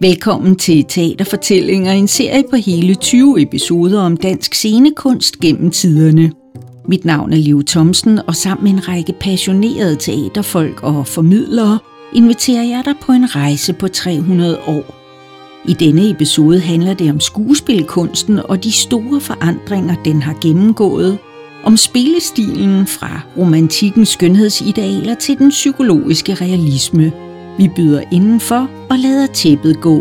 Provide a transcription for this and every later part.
Velkommen til Teaterfortællinger, en serie på hele 20 episoder om dansk scenekunst gennem tiderne. Mit navn er Liv Thomsen, og sammen med en række passionerede teaterfolk og formidlere inviterer jeg dig på en rejse på 300 år. I denne episode handler det om skuespilkunsten og de store forandringer, den har gennemgået, om spillestilen fra romantikkens skønhedsidealer til den psykologiske realisme. Vi byder indenfor og lader tæppet gå.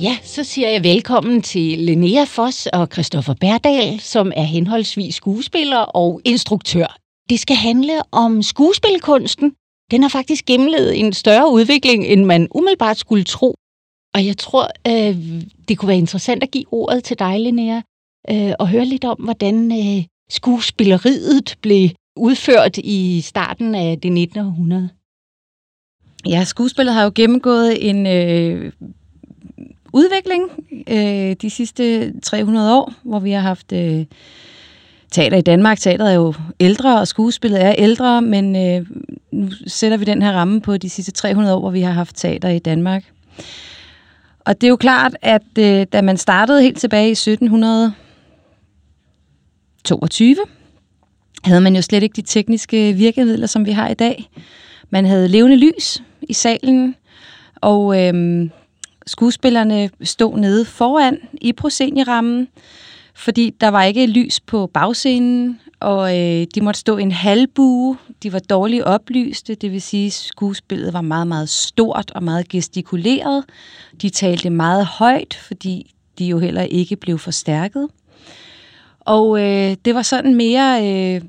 Ja, så siger jeg velkommen til Linnea Foss og Christoffer Bærdal, som er henholdsvis skuespiller og instruktør. Det skal handle om skuespilkunsten. Den har faktisk gennemlevet en større udvikling, end man umiddelbart skulle tro. Og jeg tror, øh, det kunne være interessant at give ordet til dig, Linnea, øh, og høre lidt om, hvordan øh, skuespilleriet blev udført i starten af det 19. århundrede. Ja, skuespillet har jo gennemgået en øh, udvikling øh, de sidste 300 år, hvor vi har haft øh, teater i Danmark. Teateret er jo ældre, og skuespillet er ældre, men øh, nu sætter vi den her ramme på de sidste 300 år, hvor vi har haft teater i Danmark. Og det er jo klart, at øh, da man startede helt tilbage i 1700 22 havde man jo slet ikke de tekniske virkemidler, som vi har i dag. Man havde levende lys i salen, og øhm, skuespillerne stod nede foran i proscenirammen, fordi der var ikke lys på bagscenen, og øh, de måtte stå i en halvbue. De var dårligt oplyste, det vil sige, at skuespillet var meget, meget stort og meget gestikuleret. De talte meget højt, fordi de jo heller ikke blev forstærket. Og øh, det var sådan mere øh,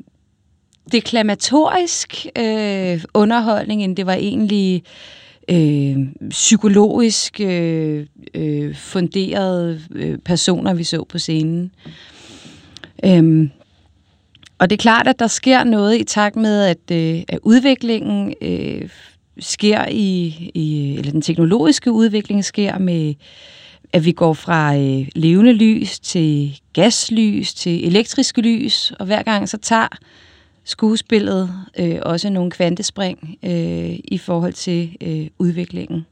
deklamatorisk øh, underholdning, end det var egentlig øh, psykologisk øh, øh, funderede øh, personer, vi så på scenen. Øhm, og det er klart, at der sker noget i takt med, at, øh, at udviklingen øh, sker i, i, eller den teknologiske udvikling sker med, at vi går fra øh, levende lys til gaslys til elektriske lys, og hver gang så tager skuespillet øh, også nogle kvantespring øh, i forhold til øh, udviklingen.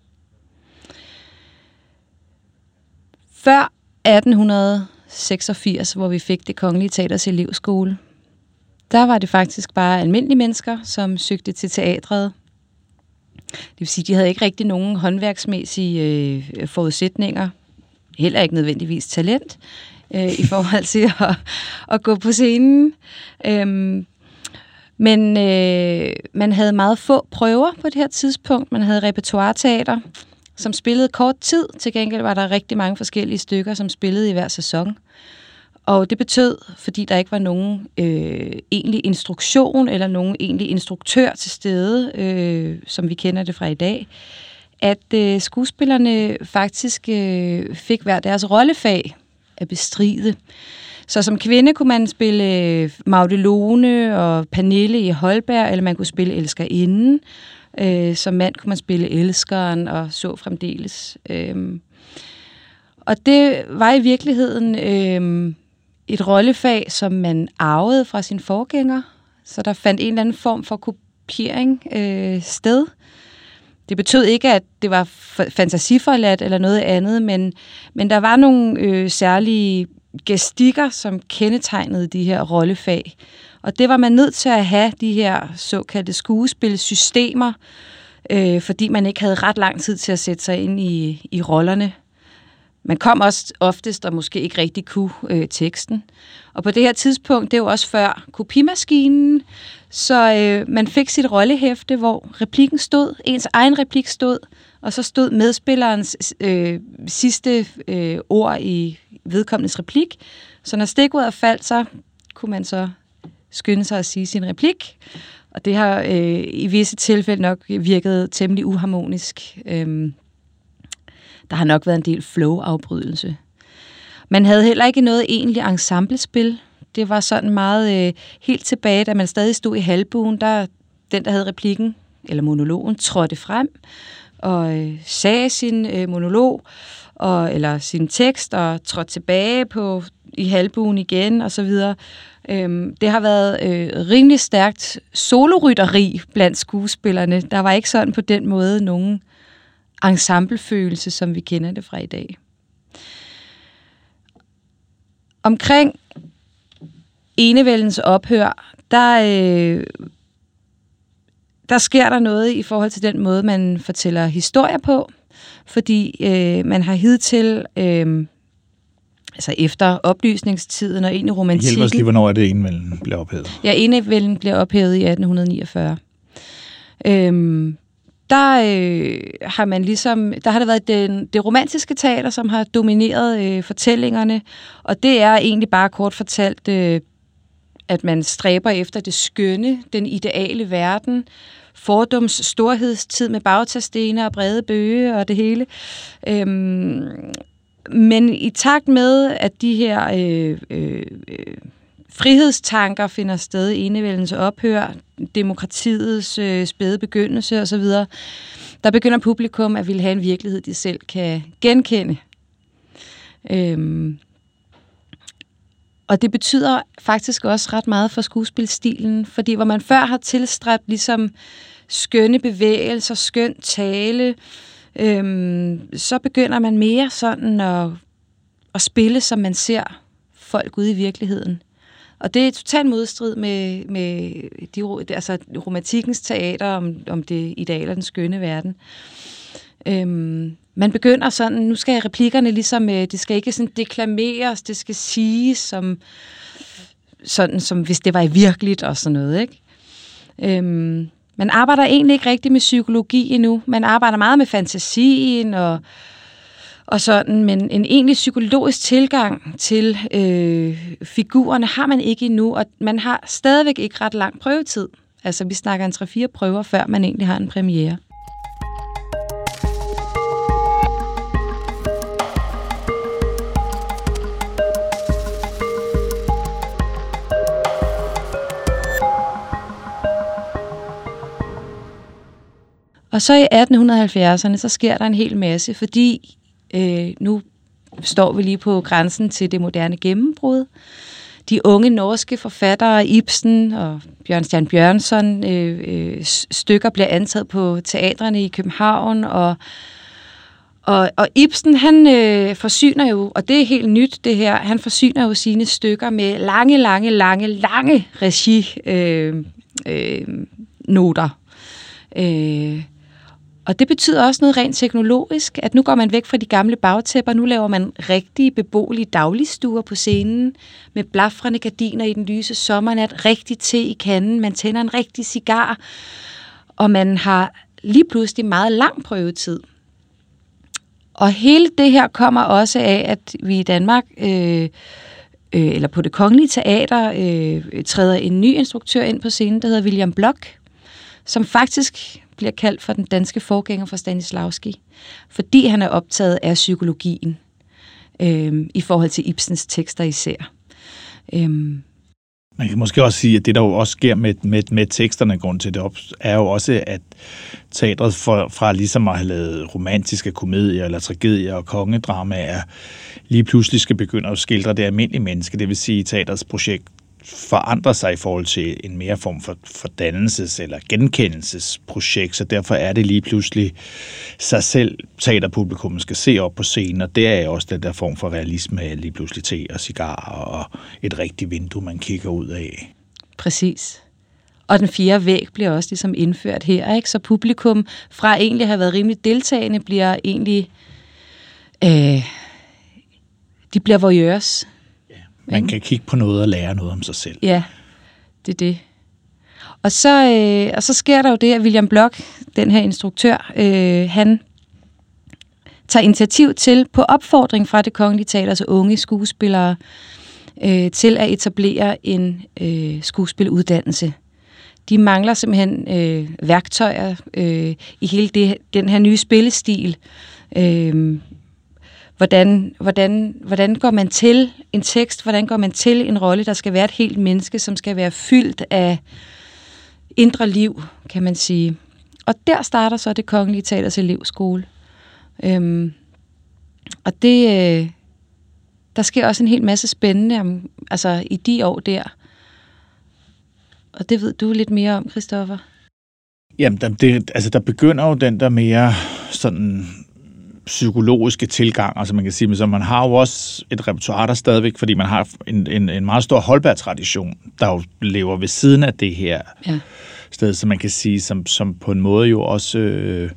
Før 1886, hvor vi fik det kongelige teaters elevskole, der var det faktisk bare almindelige mennesker, som søgte til teatret. Det vil sige, de havde ikke rigtig nogen håndværksmæssige øh, forudsætninger, heller ikke nødvendigvis talent, øh, i forhold til at, at gå på scenen. Øhm, men øh, man havde meget få prøver på det her tidspunkt. Man havde repertoireteater, som spillede kort tid. Til gengæld var der rigtig mange forskellige stykker, som spillede i hver sæson. Og det betød, fordi der ikke var nogen øh, egentlig instruktion eller nogen egentlig instruktør til stede, øh, som vi kender det fra i dag, at øh, skuespillerne faktisk øh, fik hver deres rollefag at bestride. Så som kvinde kunne man spille øh, Maudelone og Pernille i Holberg, eller man kunne spille Elskerinden. Øh, som mand kunne man spille Elskeren og så fremdeles. Øh, og det var i virkeligheden øh, et rollefag, som man arvede fra sin forgænger. Så der fandt en eller anden form for kopiering øh, sted. Det betød ikke, at det var fantasiforladt eller noget andet, men, men der var nogle øh, særlige gestikker, som kendetegnede de her rollefag. Og det var man nødt til at have, de her såkaldte skuespilsystemer, øh, fordi man ikke havde ret lang tid til at sætte sig ind i, i rollerne. Man kom også oftest og måske ikke rigtig kunne øh, teksten. Og på det her tidspunkt, det er jo også før kopimaskinen, så øh, man fik sit rollehæfte, hvor replikken stod, ens egen replik stod, og så stod medspillerens øh, sidste øh, ord i vedkommendes replik. Så når stikordet faldt, så kunne man så skynde sig at sige sin replik. Og det har øh, i visse tilfælde nok virket temmelig uharmonisk. Øhm, der har nok været en del flow-afbrydelse. Man havde heller ikke noget egentlig ensemblespil. Det var sådan meget øh, helt tilbage, da man stadig stod i halvbuen, der den, der havde replikken, eller monologen, trådte frem og øh, sagde sin øh, monolog, og, eller sin tekst, og trådte tilbage på i halvbuen igen og så videre. Øhm, det har været øh, rimelig stærkt solorytteri blandt skuespillerne. Der var ikke sådan på den måde nogen ensemblefølelse, som vi kender det fra i dag. Omkring enevældens ophør, der, øh, der sker der noget i forhold til den måde, man fortæller historier på, fordi øh, man har hidtil, øh, altså efter oplysningstiden og egentlig romantikken... Hjælp os lige, hvornår er det enevælden bliver ophævet? Ja, enevælden bliver ophævet i 1849. Øhm, der øh, har man ligesom, der har det været den, det romantiske teater, som har domineret øh, fortællingerne, og det er egentlig bare kort fortalt, øh, at man stræber efter det skønne, den ideale verden, fordums storhedstid med bagtastene og brede bøge og det hele. Øhm, men i takt med, at de her øh, øh, frihedstanker finder sted i enevældens ophør, demokratiets øh, spæde begyndelse osv., der begynder publikum at ville have en virkelighed, de selv kan genkende. Øhm, og det betyder faktisk også ret meget for skuespilstilen, fordi hvor man før har tilstræbt ligesom skønne bevægelser, skøn tale, øhm, så begynder man mere sådan at, at spille, som man ser folk ude i virkeligheden. Og det er totalt modstrid med, med de, altså romantikkens teater om, om det idealer, og den skønne verden. Øhm, man begynder sådan, nu skal replikkerne ligesom, øh, det skal ikke sådan deklameres, det skal siges som, sådan som hvis det var i virkeligt og sådan noget, ikke? Øhm, man arbejder egentlig ikke rigtig med psykologi endnu. Man arbejder meget med fantasien og, og sådan, men en egentlig psykologisk tilgang til øh, figurerne har man ikke endnu, og man har stadigvæk ikke ret lang prøvetid. Altså, vi snakker en 3-4 prøver, før man egentlig har en premiere. Og så i 1870'erne, så sker der en hel masse, fordi øh, nu står vi lige på grænsen til det moderne gennembrud. De unge norske forfattere, Ibsen og Bjørnstjern Bjørnsson, øh, øh, stykker bliver antaget på teatrene i København, og og, og Ibsen, han øh, forsyner jo, og det er helt nyt det her, han forsyner jo sine stykker med lange, lange, lange, lange regi-noter. Øh, øh, noter. øh, og det betyder også noget rent teknologisk, at nu går man væk fra de gamle bagtæpper, nu laver man rigtige beboelige dagligstuer på scenen, med blafrende gardiner i den lyse sommernat, rigtig te i kanden, man tænder en rigtig cigar, og man har lige pludselig meget lang prøvetid. Og hele det her kommer også af, at vi i Danmark, øh, øh, eller på det kongelige teater, øh, træder en ny instruktør ind på scenen, der hedder William Block, som faktisk bliver kaldt for den danske forgænger for Stanislavski, fordi han er optaget af psykologien øh, i forhold til Ibsens tekster især. Øh, man kan måske også sige, at det, der jo også sker med, med, med teksterne, grund til det op, er jo også, at teatret for, fra ligesom at have lavet romantiske komedier eller tragedier og kongedramaer, lige pludselig skal begynde at skildre det almindelige menneske, det vil sige teatrets projekt forandrer sig i forhold til en mere form for, for dannelses- eller genkendelsesprojekt, så derfor er det lige pludselig sig selv, teaterpublikummet skal se op på scenen, og det er også den der form for realisme lige pludselig te og cigar og et rigtigt vindue, man kigger ud af. Præcis. Og den fjerde væg bliver også ligesom indført her, ikke? så publikum fra egentlig at have været rimelig deltagende, bliver egentlig, øh, de bliver voyeurs man kan kigge på noget og lære noget om sig selv. Ja, det er det. Og så, øh, og så sker der jo det, at William Block, den her instruktør, øh, han tager initiativ til, på opfordring fra det kongelige teaters unge skuespillere, øh, til at etablere en øh, skuespiluddannelse. De mangler simpelthen øh, værktøjer øh, i hele det, den her nye spillestil. Øh, hvordan, hvordan, hvordan går man til en tekst, hvordan går man til en rolle, der skal være et helt menneske, som skal være fyldt af indre liv, kan man sige. Og der starter så det Kongelige Teaters elevskole. Øhm, og det, øh, der sker også en hel masse spændende om, altså, i de år der. Og det ved du lidt mere om, Christoffer. Jamen, det, altså, der begynder jo den der mere sådan psykologiske tilgang, altså man kan sige, så man har jo også et repertoire der stadigvæk, fordi man har en, en, en meget stor Holberg-tradition, der jo lever ved siden af det her ja. sted, så man kan sige, som, som på en måde jo også... Øh,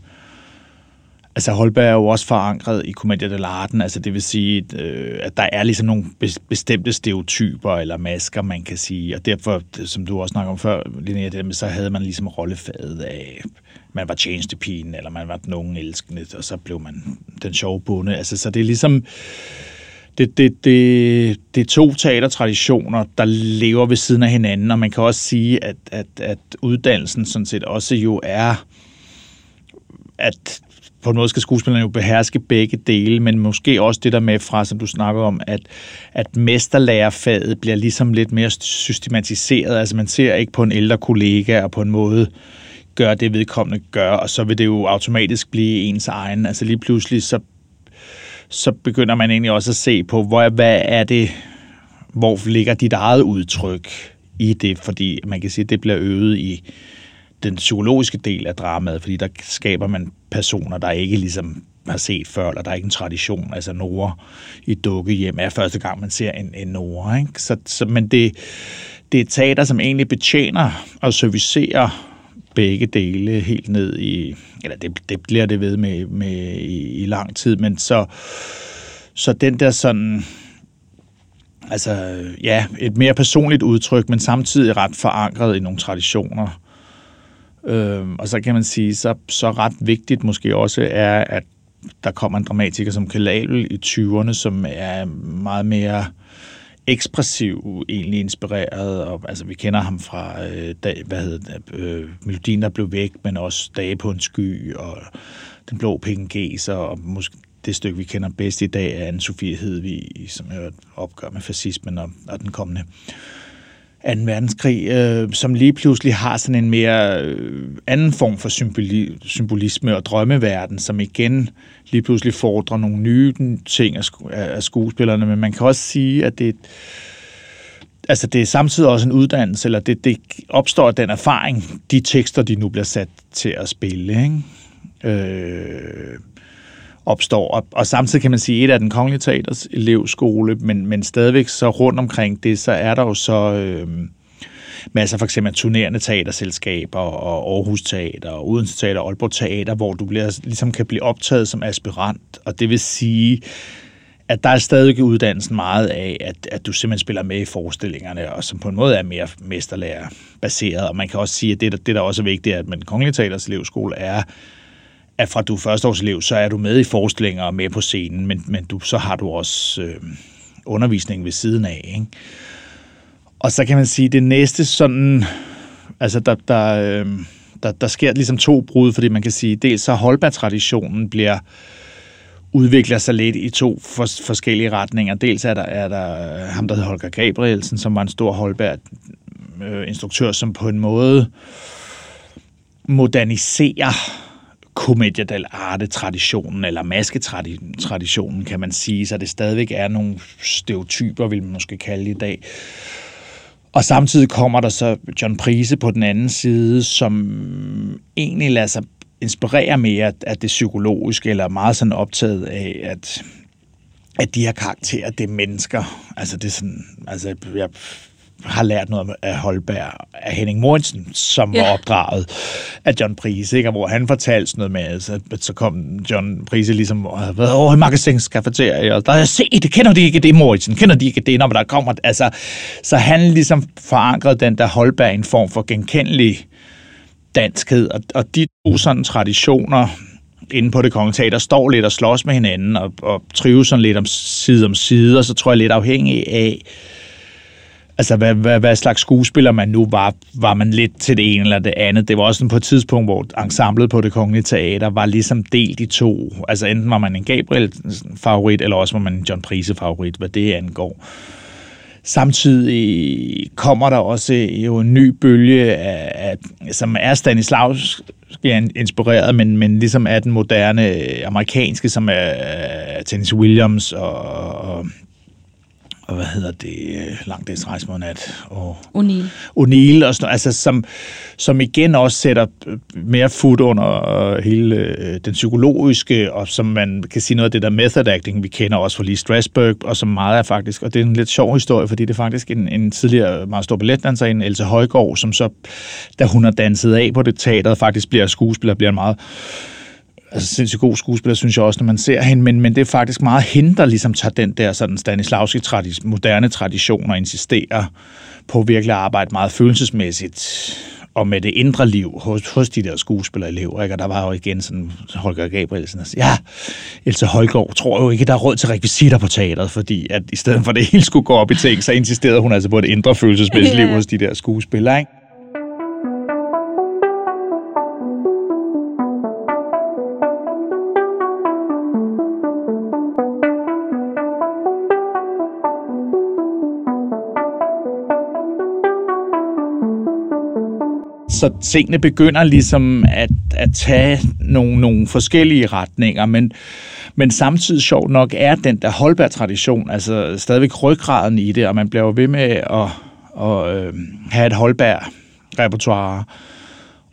Altså Holberg er jo også forankret i Commedia dell'arte, altså det vil sige, øh, at der er ligesom nogle bestemte stereotyper eller masker, man kan sige, og derfor, som du også snakker om før, Linnea, det med, så havde man ligesom rollefadet af, man var tjenestepigen, eller man var den unge elskende, og så blev man den sjove bonde. Altså, så det er ligesom, det, det, det, det er to teatertraditioner, der lever ved siden af hinanden, og man kan også sige, at, at, at uddannelsen sådan set også jo er, at på en måde skal skuespillerne jo beherske begge dele, men måske også det der med fra, som du snakker om, at, at mesterlærerfaget bliver ligesom lidt mere systematiseret. Altså man ser ikke på en ældre kollega og på en måde gør det, vedkommende gør, og så vil det jo automatisk blive ens egen. Altså lige pludselig, så, så begynder man egentlig også at se på, hvor, hvad er det, hvor ligger dit eget udtryk i det, fordi man kan sige, at det bliver øvet i den psykologiske del af dramaet, fordi der skaber man personer, der ikke ligesom har set før, eller der er ikke en tradition. Altså Nora i dukkehjem er første gang, man ser en, en Nora. Ikke? Så, så, men det, det er teater, som egentlig betjener og servicerer begge dele helt ned i, eller det, det bliver det ved med, med i, i lang tid, men så, så den der sådan, altså ja, et mere personligt udtryk, men samtidig ret forankret i nogle traditioner, Øh, og så kan man sige, så, så ret vigtigt måske også er, at der kommer en dramatiker som Kalal i 20'erne, som er meget mere ekspressiv, egentlig inspireret, og altså vi kender ham fra, øh, dag, hvad hedder det, øh, Melodien, der blev væk, men også Dage på en sky, og Den blå pengegeser, og måske det stykke, vi kender bedst i dag, er Anne-Sophie Hedvig, som er et opgør med fascismen og, og den kommende 2. verdenskrig, øh, som lige pludselig har sådan en mere øh, anden form for symboli, symbolisme og drømmeverden, som igen lige pludselig fordrer nogle nye ting af, af skuespillerne, men man kan også sige, at det, altså det er samtidig også en uddannelse, eller det, det opstår den erfaring, de tekster, de nu bliver sat til at spille. Ikke? Øh, opstår. Og, og samtidig kan man sige, at et af den kongelige teaters elevskole, men, men stadigvæk så rundt omkring det, så er der jo så øh, masser for eksempel turnerende teaterselskaber og Aarhus Teater og Odense Teater og Aalborg Teater, hvor du bliver, ligesom kan blive optaget som aspirant. Og det vil sige, at der er stadig uddannelsen meget af, at, at du simpelthen spiller med i forestillingerne, og som på en måde er mere mesterlærer baseret. Og man kan også sige, at det, det der også er vigtigt, at med den kongelige teaters elevskole er, at fra du er førsteårselev, så er du med i forestillinger og med på scenen, men, men du, så har du også øh, undervisning ved siden af. Ikke? Og så kan man sige, det næste sådan, altså der, der, øh, der, der sker ligesom to brud, fordi man kan sige, dels så Holberg-traditionen bliver udvikler sig lidt i to for, forskellige retninger. Dels er der, er der øh, ham, der hedder Holger Gabrielsen, som var en stor Holberg-instruktør, øh, som på en måde moderniserer commedia dell'arte-traditionen, eller masketraditionen, kan man sige, så det stadigvæk er nogle stereotyper, vil man måske kalde i dag. Og samtidig kommer der så John Prise på den anden side, som egentlig lader sig inspirere mere af det psykologiske, eller meget sådan optaget af, at, at de her karakterer, det er mennesker. Altså det er sådan, altså jeg har lært noget af Holberg af Henning Morensen, som ja. var opdraget af John Prise, ikke? Og hvor han fortalte sådan noget med, altså, så kom John Prise ligesom og havde været over i Magasins Cafeteria, og der havde set, kender de ikke det, Morensen, kender de ikke det, når der kommer, altså, så han ligesom forankrede den der Holberg en form for genkendelig danskhed, og, og de to sådan traditioner, inde på det kongelige teater, står lidt og slås med hinanden, og, og trives sådan lidt om side om side, og så tror jeg lidt afhængig af, altså hvad, hvad, hvad slags skuespiller man nu var, var man lidt til det ene eller det andet. Det var også på et tidspunkt, hvor ensemblet på det kongelige teater var ligesom delt i to. Altså enten var man en Gabriel-favorit, eller også var man en John Prise-favorit, hvad det angår. Samtidig kommer der også jo en ny bølge, af, af, som er Stanislavs inspireret, men, men ligesom er den moderne amerikanske, som er Tennessee Williams og, og og hvad hedder det, langdagsrejse mod nat, og O'Neill. O'Neill, og sådan, altså, som, som igen også sætter mere fod under øh, hele øh, den psykologiske, og som man kan sige noget af det der method acting, vi kender også fra Lee Strasberg, og som meget er faktisk, og det er en lidt sjov historie, fordi det er faktisk en, en tidligere meget stor balletdanser, en Else Højgaard, som så, da hun har danset af på det teater, faktisk bliver skuespiller, bliver en meget altså sindssygt god skuespiller, synes jeg også, når man ser hende, men, men det er faktisk meget hende, der ligesom tager den der sådan Stanislavski tradi- moderne tradition og insisterer på virkelig at arbejde meget følelsesmæssigt og med det indre liv hos, hos de der skuespillerelever. Ikke? Og der var jo igen sådan Holger Gabrielsen, altså, ja, Else Højgaard tror jo ikke, der er råd til rekvisitter på teateret, fordi at i stedet for det hele skulle gå op i ting, så insisterede hun altså på et indre følelsesmæssigt liv hos de der skuespillere. Ikke? Så tingene begynder ligesom at, at tage nogle, nogle forskellige retninger, men, men samtidig sjovt nok er den der Holberg-tradition altså stadigvæk ryggraden i det, og man bliver jo ved med at, at at have et Holberg-repertoire.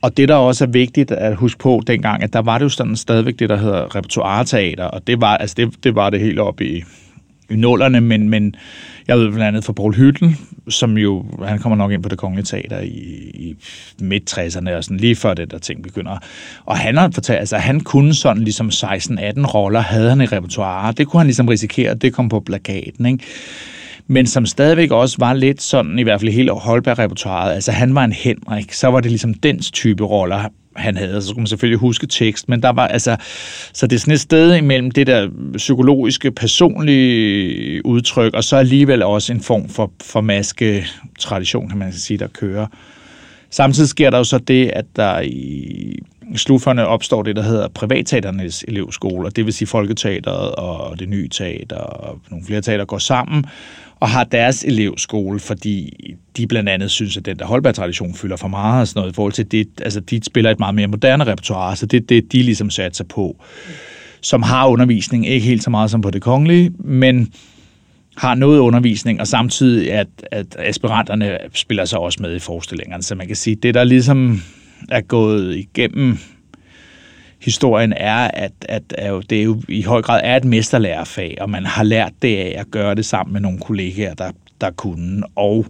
Og det, der også er vigtigt at huske på dengang, at der var det jo sådan stadigvæk det, der hedder repertoireteater, og det var, altså det, det var det helt op i, i nullerne, men, men jeg ved blandt andet fra Paul Hytten, som jo, han kommer nok ind på det kongelige teater i, i midt-60'erne, og sådan lige før det der ting begynder. Og han har fortalt, altså han kunne sådan ligesom 16-18 roller, havde han i repertoire. Det kunne han ligesom risikere, at det kom på plakaten, ikke? Men som stadigvæk også var lidt sådan, i hvert fald hele Holberg-repertoireet. Altså han var en Henrik, så var det ligesom dens type roller, han havde. Så skulle man selvfølgelig huske tekst, men der var altså... Så det er sådan et sted imellem det der psykologiske, personlige udtryk, og så alligevel også en form for, for maske-tradition, kan man sige, der kører. Samtidig sker der jo så det, at der i slufferne opstår det, der hedder privatteaternes elevskole, og det vil sige Folketeateret og det nye teater og nogle flere teater går sammen og har deres elevskole, fordi de blandt andet synes, at den der Holberg-tradition fylder for meget og sådan noget i forhold til det. Altså, de spiller et meget mere moderne repertoire, så det er det, de ligesom satser på, som har undervisning, ikke helt så meget som på det kongelige, men har noget undervisning, og samtidig at, at aspiranterne spiller sig også med i forestillingerne. Så man kan sige, det der ligesom er gået igennem historien er, at, at, at det jo i høj grad er et mesterlærerfag, og man har lært det af at gøre det sammen med nogle kollegaer, der, der kunne, og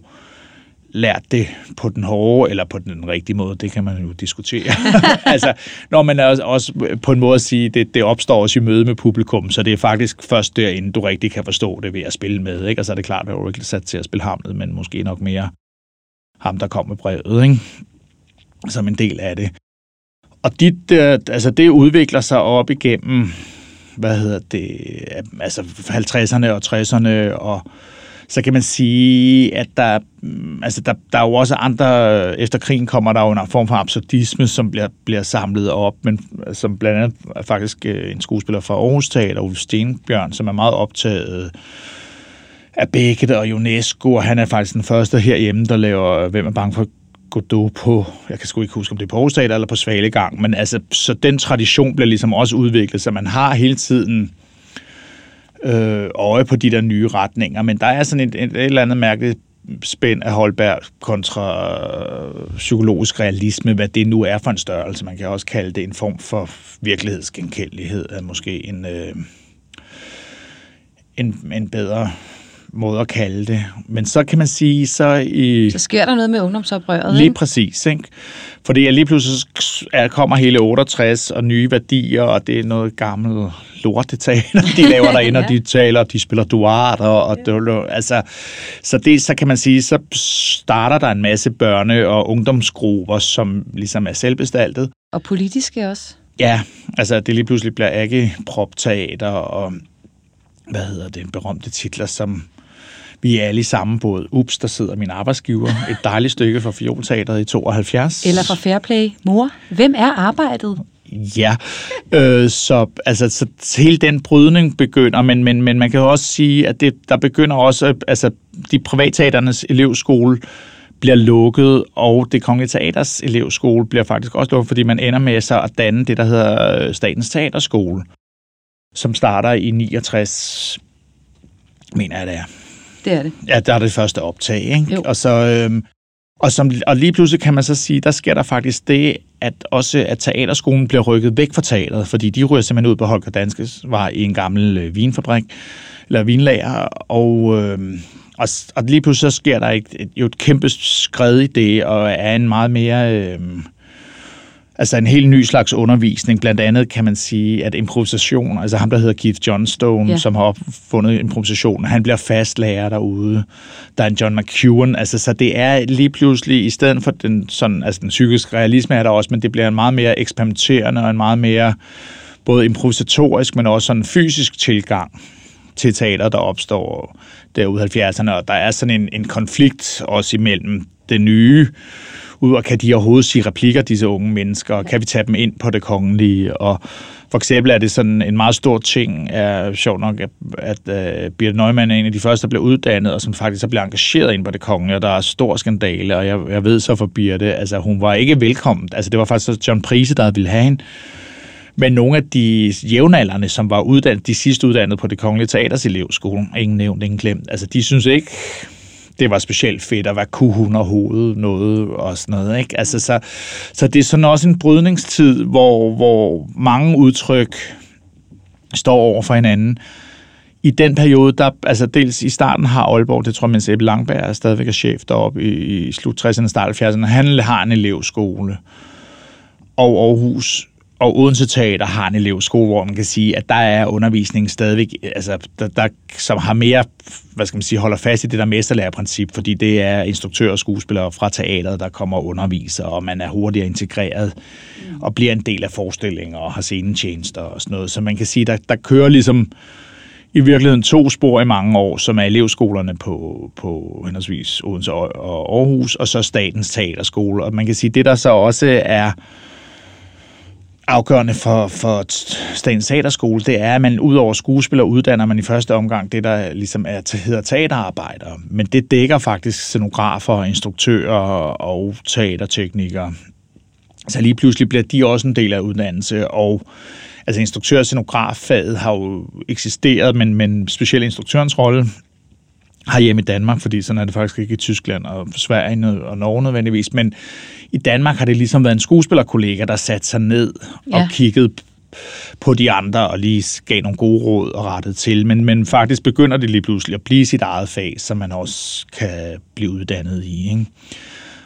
lært det på den hårde eller på den rigtige måde, det kan man jo diskutere. altså, når man er også på en måde at sige, det, det opstår også i møde med publikum, så det er faktisk først derinde, du rigtig kan forstå det ved at spille med. Ikke? Og så er det klart, at du ikke sat til at spille Hamlet, men måske nok mere ham, der kom med brevet, ikke? Som en del af det. Og dit, altså det udvikler sig op igennem, hvad hedder det, altså 50'erne og 60'erne, og så kan man sige, at der, altså der, der er jo også andre, efter krigen kommer der jo en form for absurdisme, som bliver, bliver samlet op, men som blandt andet er faktisk øh, en skuespiller fra Aarhus Teater, Ulf Stenbjørn, som er meget optaget af Beckett og UNESCO, og han er faktisk den første herhjemme, der laver Hvem er bange for Godot på, jeg kan sgu ikke huske, om det er på Aarhus eller på Svalegang, men altså, så den tradition bliver ligesom også udviklet, så man har hele tiden øh, øje på de der nye retninger, men der er sådan et, et, et eller andet mærkeligt spænd af Holberg kontra øh, psykologisk realisme, hvad det nu er for en størrelse. Man kan også kalde det en form for virkelighedsgenkendelighed, er måske en, øh, en, en bedre måde at kalde det. Men så kan man sige, så i... Så sker der noget med ungdomsoprøret, Lige ikke? præcis, ikke? Fordi lige pludselig kommer hele 68 og nye værdier, og det er noget gammelt lorteteater, de laver derinde, ja. og de taler, de spiller duart, og, og det, altså, så, det, så kan man sige, så starter der en masse børne- og ungdomsgrupper, som ligesom er selvbestaltet. Og politiske også. Ja, altså det lige pludselig bliver ikke propteater og hvad hedder det, berømte titler som vi er alle i samme båd. Ups, der sidder min arbejdsgiver. Et dejligt stykke fra Fiolteateret i 72. Eller fra Fairplay. Mor, hvem er arbejdet? Ja, øh, så, altså, så hele den brydning begynder, men, men, men man kan også sige, at det, der begynder også, altså de privatteaternes elevskole bliver lukket, og det kongelige teaters elevskole bliver faktisk også lukket, fordi man ender med så at danne det, der hedder øh, Statens Teaterskole, som starter i 69, mener jeg det er. Det er det. Ja, der er det første optag, ikke? Jo. Og, så, øhm, og, som, og lige pludselig kan man så sige, der sker der faktisk det, at også at teaterskolen bliver rykket væk fra teateret, fordi de ryger simpelthen ud på Holger Danskes var i en gammel øh, vinfabrik, eller vinlager, og, øh, og, og lige pludselig så sker der et, et, jo et kæmpe skred i det, og er en meget mere... Øh, altså en helt ny slags undervisning. Blandt andet kan man sige, at improvisation, altså ham, der hedder Keith Johnstone, Ja. som har opfundet improvisation, han bliver fast lærer derude. Der er en John McEwan, altså så det er lige pludselig, i stedet for den, sådan, altså den psykiske realisme er der også, men det bliver en meget mere eksperimenterende og en meget mere både improvisatorisk, men også sådan fysisk tilgang til teater, der opstår derude i 70'erne, og der er sådan en, en konflikt også imellem det nye, ud og kan de overhovedet sige replikker, disse unge mennesker, og kan vi tage dem ind på det kongelige, og for eksempel er det sådan en meget stor ting, er sjovt nok, at, at uh, Birte Neumann er en af de første, der blev uddannet, og som faktisk så blev engageret ind på det kongelige, og der er stor skandale, og jeg, jeg ved så for Birte, altså hun var ikke velkommen, altså det var faktisk så John Prise, der ville have hende, men nogle af de jævnaldrende, som var uddannet, de sidste uddannet på det kongelige teaters elevskole, ingen nævnt, ingen glemt, altså de synes ikke, det var specielt fedt, og hvad kunne hun overhovedet noget og sådan noget. Ikke? Altså, så, så det er sådan også en brydningstid, hvor, hvor mange udtryk står over for hinanden. I den periode, der, altså dels i starten har Aalborg, det tror jeg, mens Ebbe Langberg er stadigvæk er chef deroppe i, i slut 60'erne, start 70'erne, han har en elevskole. Og Aarhus og Odense Teater har en elevskole, hvor man kan sige, at der er undervisningen stadigvæk, altså, der, der, som har mere, hvad skal man sige, holder fast i det der mesterlærerprincip, fordi det er instruktører og skuespillere fra teateret, der kommer og underviser, og man er hurtigere integreret og bliver en del af forestillinger og har scenetjenester og sådan noget. Så man kan sige, der, der kører ligesom i virkeligheden to spor i mange år, som er elevskolerne på, på henholdsvis Odense og og Aarhus, og så Statens Teaterskole. Og man kan sige, det der så også er afgørende for, for Statens Teaterskole, det er, at man ud over skuespiller uddanner man i første omgang det, der ligesom er, hedder teaterarbejdere. Men det dækker faktisk scenografer, instruktører og teaterteknikere. Så lige pludselig bliver de også en del af uddannelse, og altså instruktør- og scenograffaget har jo eksisteret, men, men specielt instruktørens rolle har hjemme i Danmark, fordi sådan er det faktisk ikke i Tyskland og Sverige og Norge nødvendigvis, men i Danmark har det ligesom været en skuespillerkollega, der satte sig ned ja. og kiggede på de andre og lige gav nogle gode råd og rettede til. Men, men faktisk begynder det lige pludselig at blive sit eget fag, som man også kan blive uddannet i. Ikke?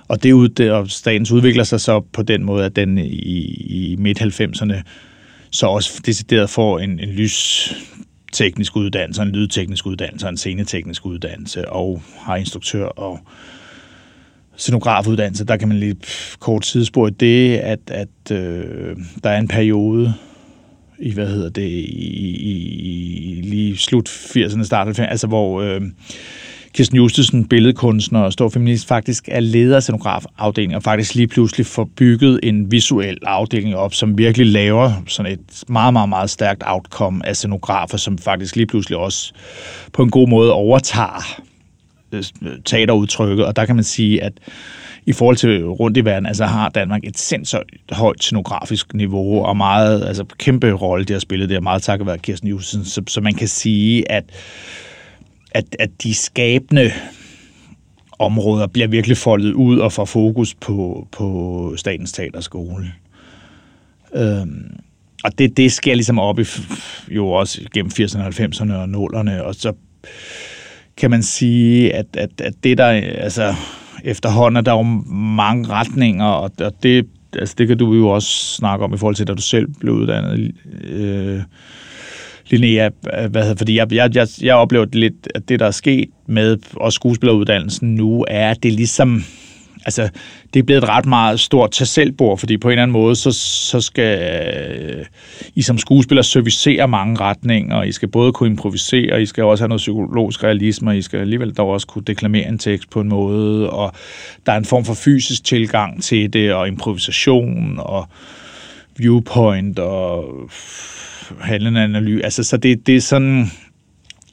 Og, det, ud- og statens udvikler sig så på den måde, at den i, i midt-90'erne så også decideret får en, en teknisk uddannelse, en lydteknisk uddannelse, en sceneteknisk uddannelse, og har instruktør og scenografuddannelse. Der kan man lige kort sidespor i det, at, at øh, der er en periode i, hvad hedder det, i, i, i lige slut 80'erne, start 90'erne, altså hvor øh, Kirsten Justesen, billedkunstner og stor feminist, faktisk er leder af scenografafdelingen, og faktisk lige pludselig får bygget en visuel afdeling op, som virkelig laver sådan et meget, meget, meget stærkt outcome af scenografer, som faktisk lige pludselig også på en god måde overtager øh, teaterudtrykket, og der kan man sige, at i forhold til rundt i verden, altså har Danmark et sindssygt højt scenografisk niveau, og meget, altså kæmpe rolle, det har spillet, der, meget takket være Kirsten Jussen, så, så man kan sige, at, at, at de skabende områder bliver virkelig foldet ud og får fokus på, på Statens Teaterskole. Øhm, og det, det sker ligesom op i, jo også gennem 80'erne, 90'erne og 0'erne, og så kan man sige, at, at, at det der, altså efterhånden er der jo mange retninger, og, og det, altså, det kan du jo også snakke om i forhold til, da du selv blev uddannet, øh, Linnea, hvad hedder, fordi jeg, jeg, jeg, jeg oplever det lidt, at det, der er sket med også skuespilleruddannelsen nu, er, at det ligesom, altså, det er blevet et ret meget stort tag selvbord, fordi på en eller anden måde, så, så skal øh, I som skuespiller servicere mange retninger, og I skal både kunne improvisere, og I skal også have noget psykologisk realisme, og I skal alligevel dog også kunne deklamere en tekst på en måde, og der er en form for fysisk tilgang til det, og improvisation, og viewpoint, og handlende analyse. Altså, så det, det er sådan,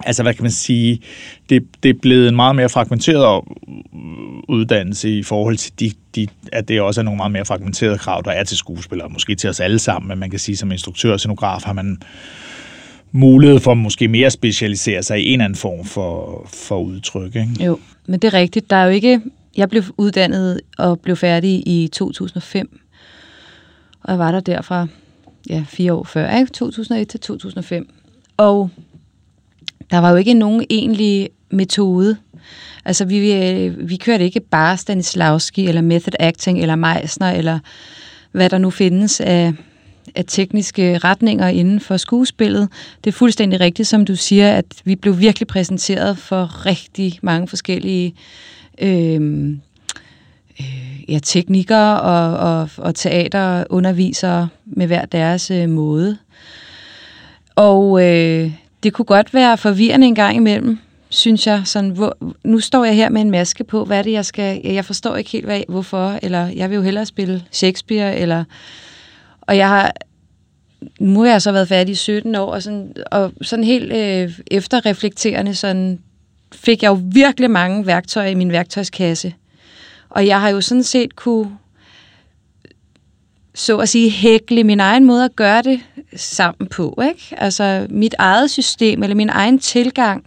altså hvad kan man sige, det, det er blevet en meget mere fragmenteret øh, uddannelse i forhold til, de, de, at det også er nogle meget mere fragmenterede krav, der er til skuespillere, måske til os alle sammen, men man kan sige, som instruktør og scenograf har man mulighed for måske mere at specialisere sig i en eller anden form for, for udtryk. Ikke? Jo, men det er rigtigt. Der er jo ikke... Jeg blev uddannet og blev færdig i 2005. Og jeg var der derfra ja, fire år før, ikke? 2001 til 2005. Og der var jo ikke nogen egentlig metode. Altså, vi, øh, vi kørte ikke bare Stanislavski, eller method acting, eller Meisner, eller hvad der nu findes af, af tekniske retninger inden for skuespillet. Det er fuldstændig rigtigt, som du siger, at vi blev virkelig præsenteret for rigtig mange forskellige øh, ja, teknikere og, og, og teaterundervisere med hver deres øh, måde. Og øh, det kunne godt være forvirrende en gang imellem, synes jeg. Sådan, hvor, nu står jeg her med en maske på, hvad er det, jeg skal... Jeg forstår ikke helt, hvad, hvorfor, eller jeg vil jo hellere spille Shakespeare, eller... Og jeg har... Nu har jeg så været færdig i 17 år, og sådan, og sådan helt øh, efterreflekterende, sådan, fik jeg jo virkelig mange værktøjer i min værktøjskasse. Og jeg har jo sådan set kunne så at sige, hækle min egen måde at gøre det sammen på. Ikke? Altså mit eget system, eller min egen tilgang.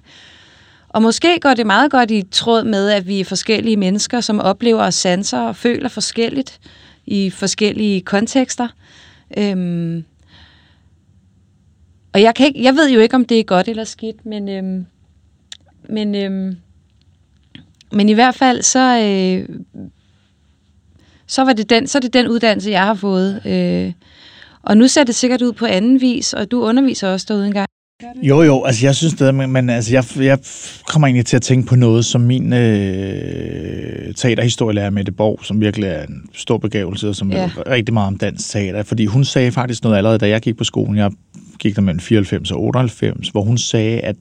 Og måske går det meget godt i tråd med, at vi er forskellige mennesker, som oplever og sanser og føler forskelligt i forskellige kontekster. Øhm, og jeg, kan ikke, jeg ved jo ikke, om det er godt eller skidt, men, øhm, men, øhm, men i hvert fald så, øh, så, var det den, så er det den uddannelse, jeg har fået. Øh, og nu ser det sikkert ud på anden vis, og du underviser også derude engang. Jo, jo, altså jeg synes det, men, altså, jeg, jeg kommer egentlig til at tænke på noget, som min øh, teaterhistorielærer Mette Borg, som virkelig er en stor begævelse, og som ja. er rigtig meget om dansk teater, fordi hun sagde faktisk noget allerede, da jeg gik på skolen, jeg gik der mellem 94 og 98, hvor hun sagde, at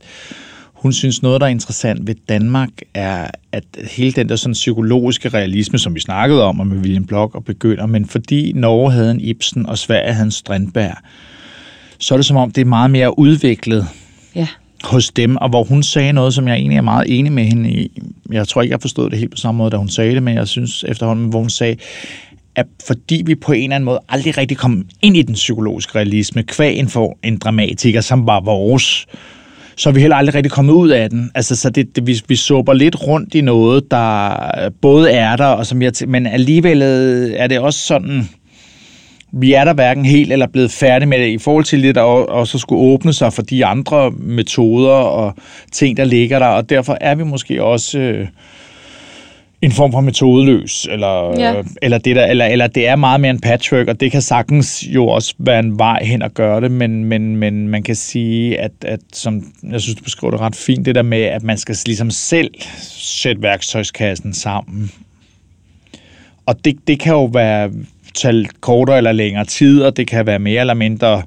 hun synes noget, der er interessant ved Danmark, er, at hele den der sådan psykologiske realisme, som vi snakkede om, og med William Block og begynder, men fordi Norge havde en Ibsen, og Sverige havde en Strindberg, så er det som om, det er meget mere udviklet ja. hos dem, og hvor hun sagde noget, som jeg egentlig er meget enig med hende i. Jeg tror ikke, jeg forstod det helt på samme måde, da hun sagde det, men jeg synes efterhånden, hvor hun sagde, at fordi vi på en eller anden måde aldrig rigtig kom ind i den psykologiske realisme, kvæg for en dramatiker, som var vores, så er vi heller aldrig rigtig kommet ud af den. Altså, så det, det, vi, vi supper lidt rundt i noget, der både er der, og som jeg, men alligevel er det også sådan, vi er der hverken helt eller blevet færdige med det i forhold til det, der også skulle åbne sig for de andre metoder og ting, der ligger der, og derfor er vi måske også øh, en form for metodeløs, eller, ja. eller, det der, eller, eller det er meget mere en patchwork, og det kan sagtens jo også være en vej hen at gøre det, men, men, men man kan sige, at, at som jeg synes, du beskriver det ret fint, det der med, at man skal ligesom selv sætte værktøjskassen sammen. Og det, det kan jo være tage kortere eller længere tid, og det kan være mere eller mindre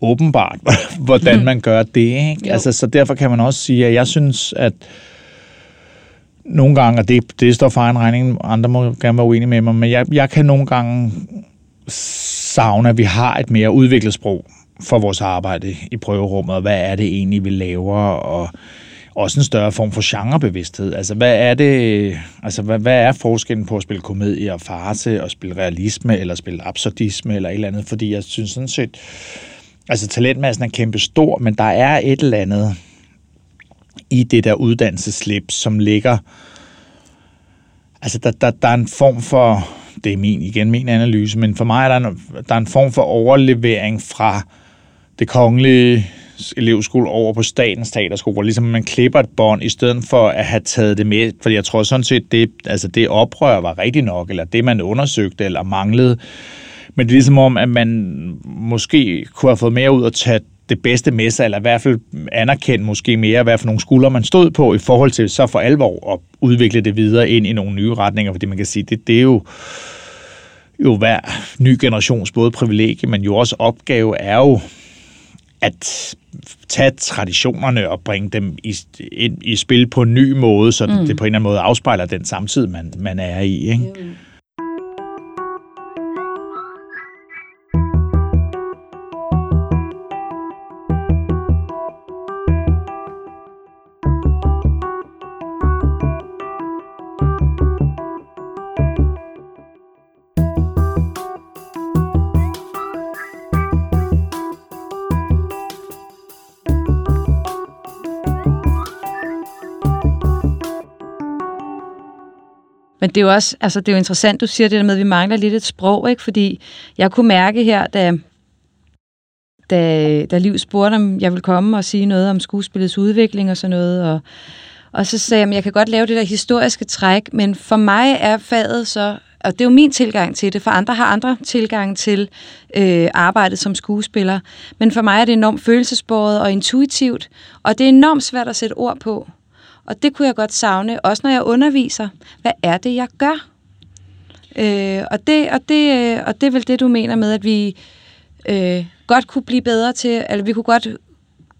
åbenbart, hvordan mhm. man gør det. Ikke? Altså, så derfor kan man også sige, at jeg synes, at nogle gange, og det, det står for egen regning, andre må gerne være uenige med mig, men jeg, jeg kan nogle gange savne, at vi har et mere udviklet sprog for vores arbejde i prøverummet, og hvad er det egentlig, vi laver, og også en større form for genrebevidsthed. Altså, hvad er det, altså, hvad, hvad er forskellen på at spille komedie og farse, og spille realisme, eller spille absurdisme, eller et eller andet? Fordi jeg synes sådan set, altså talentmassen er kæmpe stor, men der er et eller andet i det der uddannelseslip, som ligger, altså der, der, der er en form for, det er min, igen min analyse, men for mig er der en, der er en form for overlevering fra det kongelige elevskole over på statens teaterskole, hvor ligesom man klipper et bånd, i stedet for at have taget det med. Fordi jeg tror sådan set, det, altså det oprør var rigtigt nok, eller det man undersøgte eller manglede. Men det er ligesom om, at man måske kunne have fået mere ud at tage det bedste med sig, eller i hvert fald anerkende måske mere, hvad for nogle skuldre man stod på, i forhold til så for alvor at udvikle det videre ind i nogle nye retninger, fordi man kan sige, det, det er jo jo hver ny generations både privilegie, men jo også opgave er jo at tage traditionerne og bringe dem i, ind i spil på en ny måde, så mm. det på en eller anden måde afspejler den samtid, man, man er i. Ikke? Mm. Det er jo også, altså det er jo interessant, du siger det der med, at vi mangler lidt et sprog, ikke? Fordi jeg kunne mærke her, da, da, da Liv spurgte, om jeg ville komme og sige noget om skuespillets udvikling og sådan noget, og, og så sagde jeg, at jeg kan godt lave det der historiske træk, men for mig er faget så og det er jo min tilgang til det, for andre har andre tilgang til øh, arbejdet som skuespiller. Men for mig er det enormt følelsesbåret og intuitivt, og det er enormt svært at sætte ord på. Og det kunne jeg godt savne, også når jeg underviser. Hvad er det, jeg gør? Øh, og, det, og, det, øh, og det er vel det, du mener med, at vi øh, godt kunne blive bedre til, eller vi kunne godt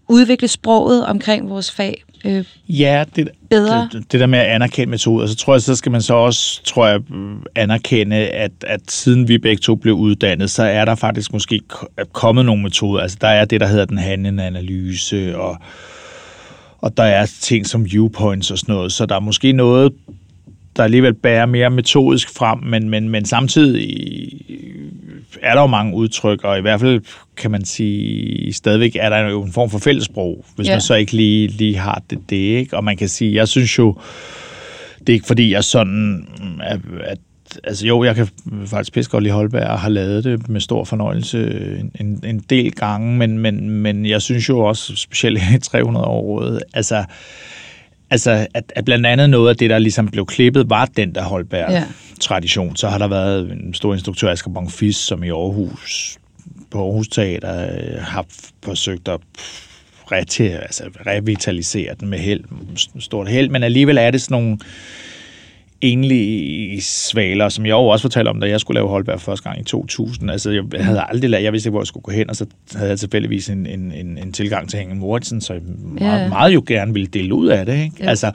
udvikle sproget omkring vores fag øh, ja, det, bedre. Det, det der med at anerkende metoder, så tror jeg, så skal man så også, tror jeg, anerkende, at, at siden vi begge to blev uddannet, så er der faktisk måske kommet nogle metoder. Altså der er det, der hedder den handlende analyse, og, og der er ting som viewpoints og sådan noget, så der er måske noget, der alligevel bærer mere metodisk frem, men, men, men samtidig er der jo mange udtryk, og i hvert fald kan man sige, stadigvæk er der jo en form for fællesprog, hvis ja. man så ikke lige, lige har det, det, ikke? Og man kan sige, jeg synes jo, det er ikke fordi, jeg sådan, at, at altså jo, jeg kan faktisk pisse godt lide Holberg og har lavet det med stor fornøjelse en, en del gange, men, men, men jeg synes jo også, specielt i 300 år, altså Altså, at, at blandt andet noget af det, der ligesom blev klippet, var den der Holberg-tradition. Ja. Så har der været en stor instruktør, Asger Bonfils, som i Aarhus, på Aarhus Teater, øh, har forsøgt at rete, altså revitalisere den med held, stort held, men alligevel er det sådan nogle enlige svaler, som jeg jo også fortalte om, da jeg skulle lave Holberg første gang i 2000. Altså, jeg havde aldrig lært, jeg vidste ikke, hvor jeg skulle gå hen, og så havde jeg tilfældigvis en, en, en, en tilgang til Hengen Mortensen, så jeg meget, ja. meget jo gerne ville dele ud af det. Ikke? Ja. Altså,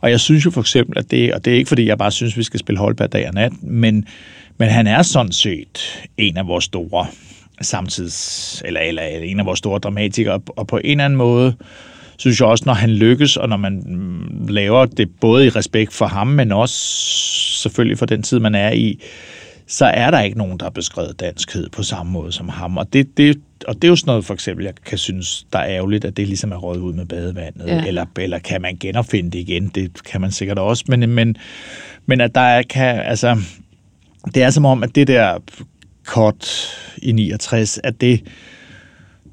og jeg synes jo for eksempel, at det, og det er ikke fordi, jeg bare synes, vi skal spille Holberg dag og nat, men, men han er sådan set en af vores store samtids, eller, eller en af vores store dramatikere, og på en eller anden måde, synes jeg også, når han lykkes, og når man mm, laver det både i respekt for ham, men også selvfølgelig for den tid, man er i, så er der ikke nogen, der har beskrevet danskhed på samme måde som ham. Og det, det, og det er jo sådan noget, for eksempel, jeg kan synes, der er ærgerligt, at det ligesom er røget ud med badevandet. Ja. Eller, eller kan man genopfinde det igen? Det kan man sikkert også. Men, men, men at der er, kan, altså, det er som om, at det der kort i 69, at det,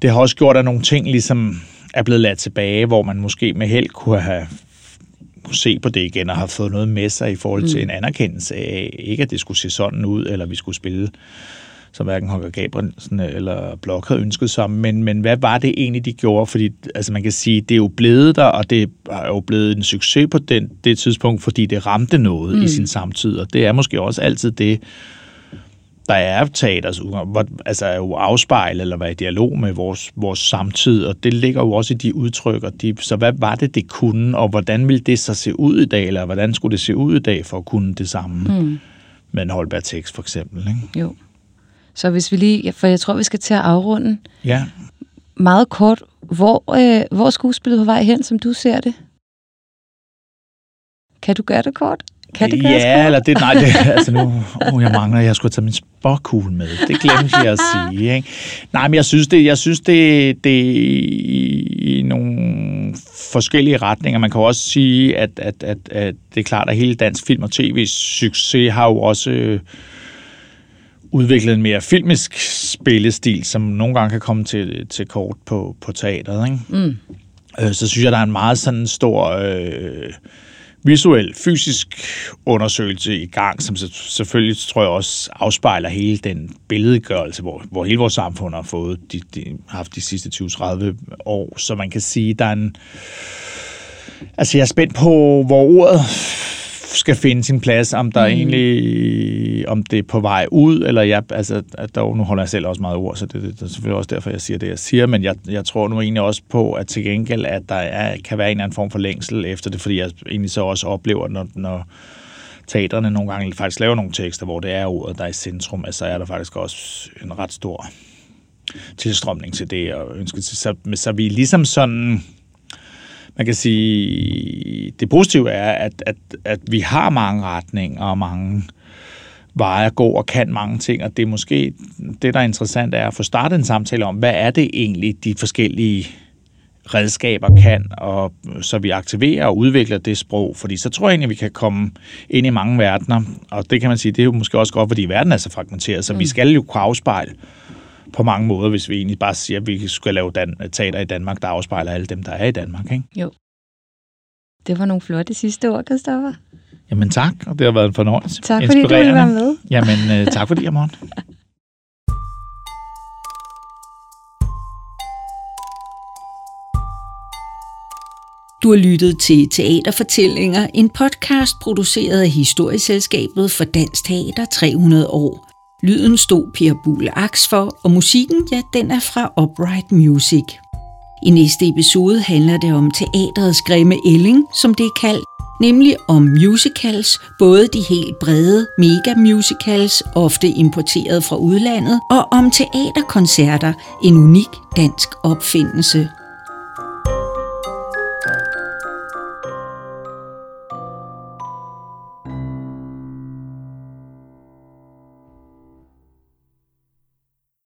det har også gjort, at nogle ting ligesom er blevet ladt tilbage, hvor man måske med held kunne have kunne se på det igen og have fået noget med sig i forhold til mm. en anerkendelse af, ikke at det skulle se sådan ud, eller vi skulle spille som hverken Holger Gabrielsen eller Blok havde ønsket sig, men, men hvad var det egentlig, de gjorde? Fordi altså man kan sige, det er jo blevet der, og det er jo blevet en succes på den, det tidspunkt, fordi det ramte noget mm. i sin samtid, og det er måske også altid det, der er teaters altså er jo afspejlet eller være i dialog med vores, vores samtid, og det ligger jo også i de udtryk, og de, så hvad var det, det kunne, og hvordan ville det så se ud i dag, eller hvordan skulle det se ud i dag for at kunne det samme mm. med en Holberg-tekst for eksempel? Ikke? Jo. Så hvis vi lige, for jeg tror, vi skal til at afrunde. Ja. Meget kort, hvor, øh, hvor er skuespillet på vej hen, som du ser det? Kan du gøre det kort? Kan det gøres Ja, eller det, nej, det, altså nu, oh, jeg mangler, jeg skulle tage min spåkugle med. Det glemte jeg at sige, ikke? Nej, men jeg synes det, jeg synes det, det i nogle forskellige retninger. Man kan også sige, at, at, at, at det er klart, at hele dansk film og tv succes har jo også øh, udviklet en mere filmisk spillestil, som nogle gange kan komme til, til kort på, på teateret. Ikke? Mm. Øh, så synes jeg, der er en meget sådan stor... Øh, visuel, fysisk undersøgelse i gang, som selvfølgelig, tror jeg, også afspejler hele den billedgørelse, hvor, hvor hele vores samfund har fået de, de, haft de sidste 20-30 år. Så man kan sige, der er en... Altså, jeg er spændt på, hvor ordet skal finde sin plads, om der mm. egentlig, om det er på vej ud, eller jeg, altså, at der, nu holder jeg selv også meget ord, så det, det, det er selvfølgelig også derfor, jeg siger det, jeg siger, men jeg, jeg tror nu egentlig også på, at til gengæld, at der er, kan være en eller anden form for længsel efter det, fordi jeg egentlig så også oplever, når, når teaterne nogle gange faktisk laver nogle tekster, hvor det er ordet, der er i centrum, altså er der faktisk også en ret stor tilstrømning til det, og ønsker til, så, så vi ligesom sådan man kan sige, det positive er, at, at, at vi har mange retninger og mange veje at gå og kan mange ting, og det er måske det, der er interessant, er at få startet en samtale om, hvad er det egentlig, de forskellige redskaber kan, og så vi aktiverer og udvikler det sprog, fordi så tror jeg egentlig, at vi kan komme ind i mange verdener, og det kan man sige, det er jo måske også godt, fordi verden er så fragmenteret, så mm. vi skal jo kunne afspejle på mange måder, hvis vi egentlig bare siger, at vi skal lave dan- teater i Danmark, der afspejler alle dem, der er i Danmark. Ikke? Jo. Det var nogle flotte sidste ord, Christoffer. Jamen tak, og det har været en fornøjelse. Tak fordi du ville være med. Jamen øh, tak fordi jeg måtte. Du har lyttet til Teaterfortællinger, en podcast produceret af Historieselskabet for Dansk Teater 300 år. Lyden stod Per Bulle Aks for, og musikken, ja, den er fra Upright Music. I næste episode handler det om teaterets grimme ælling, som det er kaldt, nemlig om musicals, både de helt brede mega-musicals, ofte importeret fra udlandet, og om teaterkoncerter, en unik dansk opfindelse.